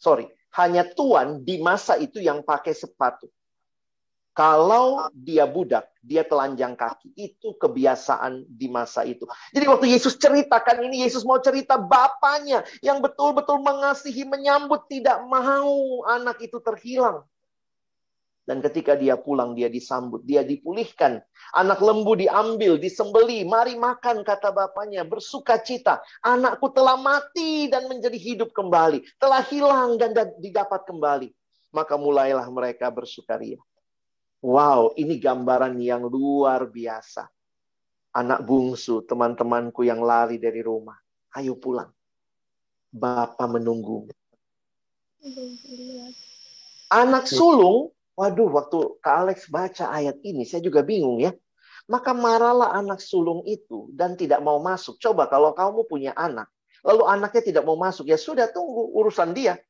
Speaker 1: sorry, hanya tuan di masa itu yang pakai sepatu. Kalau dia budak, dia telanjang kaki. Itu kebiasaan di masa itu. Jadi waktu Yesus ceritakan ini, Yesus mau cerita bapaknya yang betul-betul mengasihi, menyambut, tidak mau anak itu terhilang. Dan ketika dia pulang, dia disambut, dia dipulihkan. Anak lembu diambil, disembeli. Mari makan, kata bapaknya. Bersuka cita. Anakku telah mati dan menjadi hidup kembali. Telah hilang dan didapat kembali. Maka mulailah mereka bersukaria. Wow, ini gambaran yang luar biasa. Anak bungsu, teman-temanku yang lari dari rumah. Ayo pulang. Bapak menunggu. Anak sulung Waduh, waktu Kak Alex baca ayat ini, saya juga bingung ya. Maka marahlah anak sulung itu dan tidak mau masuk. Coba kalau kamu punya anak, lalu anaknya tidak mau masuk, ya sudah tunggu urusan dia.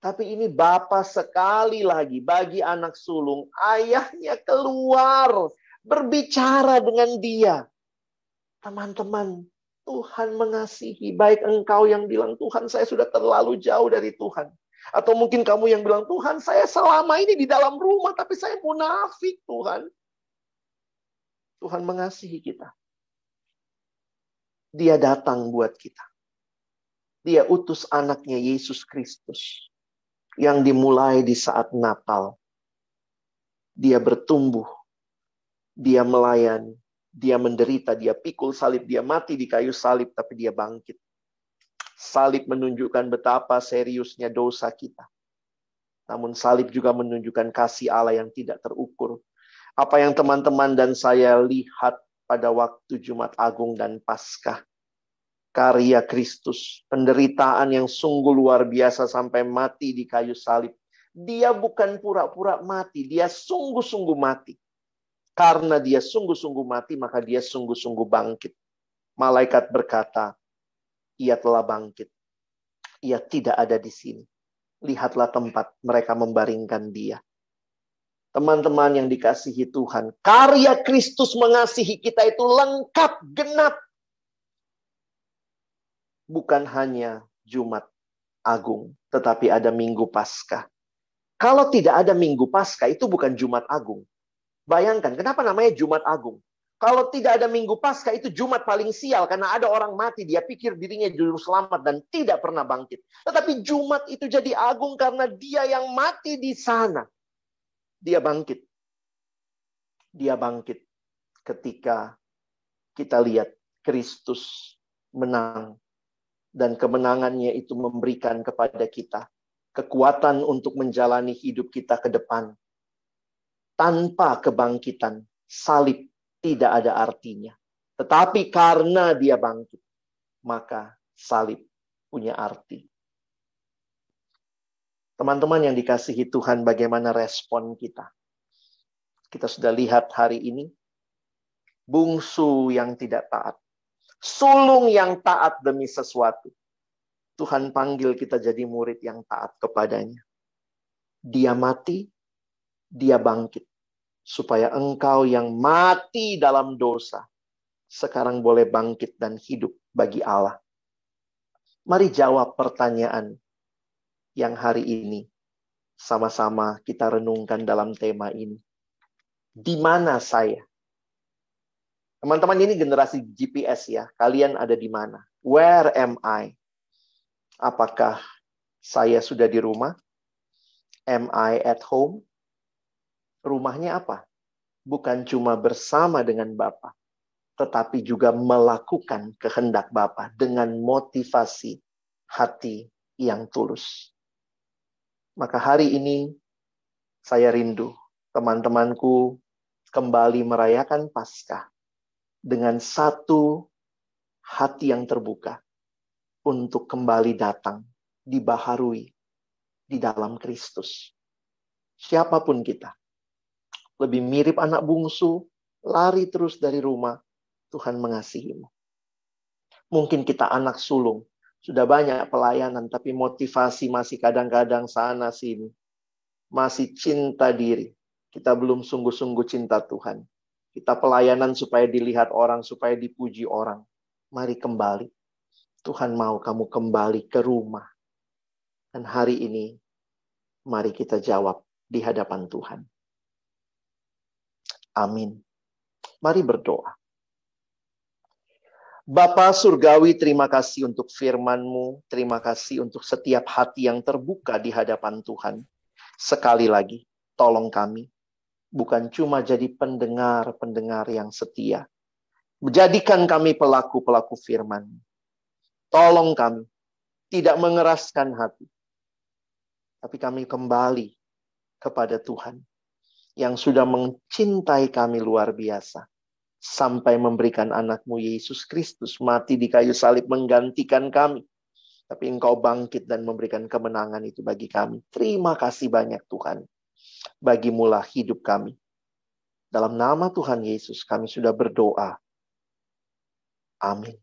Speaker 1: Tapi ini bapak sekali lagi bagi anak sulung, ayahnya keluar berbicara dengan dia. Teman-teman, Tuhan mengasihi. Baik engkau yang bilang, Tuhan saya sudah terlalu jauh dari Tuhan. Atau mungkin kamu yang bilang, Tuhan saya selama ini di dalam rumah, tapi saya munafik Tuhan. Tuhan mengasihi kita. Dia datang buat kita. Dia utus anaknya Yesus Kristus. Yang dimulai di saat Natal. Dia bertumbuh. Dia melayani. Dia menderita. Dia pikul salib. Dia mati di kayu salib. Tapi dia bangkit Salib menunjukkan betapa seriusnya dosa kita. Namun salib juga menunjukkan kasih Allah yang tidak terukur. Apa yang teman-teman dan saya lihat pada waktu Jumat Agung dan Paskah. Karya Kristus, penderitaan yang sungguh luar biasa sampai mati di kayu salib. Dia bukan pura-pura mati, dia sungguh-sungguh mati. Karena dia sungguh-sungguh mati, maka dia sungguh-sungguh bangkit. Malaikat berkata, ia telah bangkit. Ia tidak ada di sini. Lihatlah tempat mereka membaringkan dia. Teman-teman yang dikasihi Tuhan, karya Kristus mengasihi kita itu lengkap, genap. Bukan hanya Jumat Agung, tetapi ada Minggu Paskah. Kalau tidak ada Minggu Paskah, itu bukan Jumat Agung. Bayangkan, kenapa namanya Jumat Agung? Kalau tidak ada minggu pasca itu Jumat paling sial karena ada orang mati dia pikir dirinya juru selamat dan tidak pernah bangkit. Tetapi Jumat itu jadi agung karena dia yang mati di sana. Dia bangkit. Dia bangkit ketika kita lihat Kristus menang dan kemenangannya itu memberikan kepada kita kekuatan untuk menjalani hidup kita ke depan. Tanpa kebangkitan, salib tidak ada artinya. Tetapi karena dia bangkit, maka salib punya arti. Teman-teman yang dikasihi Tuhan, bagaimana respon kita? Kita sudah lihat hari ini, bungsu yang tidak taat, sulung yang taat demi sesuatu. Tuhan panggil kita jadi murid yang taat kepadanya. Dia mati, dia bangkit supaya engkau yang mati dalam dosa sekarang boleh bangkit dan hidup bagi Allah. Mari jawab pertanyaan yang hari ini sama-sama kita renungkan dalam tema ini. Di mana saya? Teman-teman ini generasi GPS ya. Kalian ada di mana? Where am I? Apakah saya sudah di rumah? Am I at home? Rumahnya apa? Bukan cuma bersama dengan Bapa, tetapi juga melakukan kehendak Bapa dengan motivasi hati yang tulus. Maka hari ini saya rindu teman-temanku kembali merayakan Paskah dengan satu hati yang terbuka untuk kembali datang dibaharui di dalam Kristus. Siapa pun kita, lebih mirip anak bungsu, lari terus dari rumah, Tuhan mengasihimu. Mungkin kita anak sulung, sudah banyak pelayanan, tapi motivasi masih kadang-kadang sana sini. Masih cinta diri. Kita belum sungguh-sungguh cinta Tuhan. Kita pelayanan supaya dilihat orang, supaya dipuji orang. Mari kembali. Tuhan mau kamu kembali ke rumah. Dan hari ini, mari kita jawab di hadapan Tuhan. Amin. Mari berdoa. Bapa Surgawi, terima kasih untuk firman-Mu. Terima kasih untuk setiap hati yang terbuka di hadapan Tuhan. Sekali lagi, tolong kami. Bukan cuma jadi pendengar-pendengar yang setia. Jadikan kami pelaku-pelaku firman. Tolong kami. Tidak mengeraskan hati. Tapi kami kembali kepada Tuhan. Yang sudah mencintai kami luar biasa sampai memberikan anakmu Yesus Kristus mati di kayu salib menggantikan kami. Tapi engkau bangkit dan memberikan kemenangan itu bagi kami. Terima kasih banyak Tuhan. Bagimulah hidup kami. Dalam nama Tuhan Yesus kami sudah berdoa. Amin.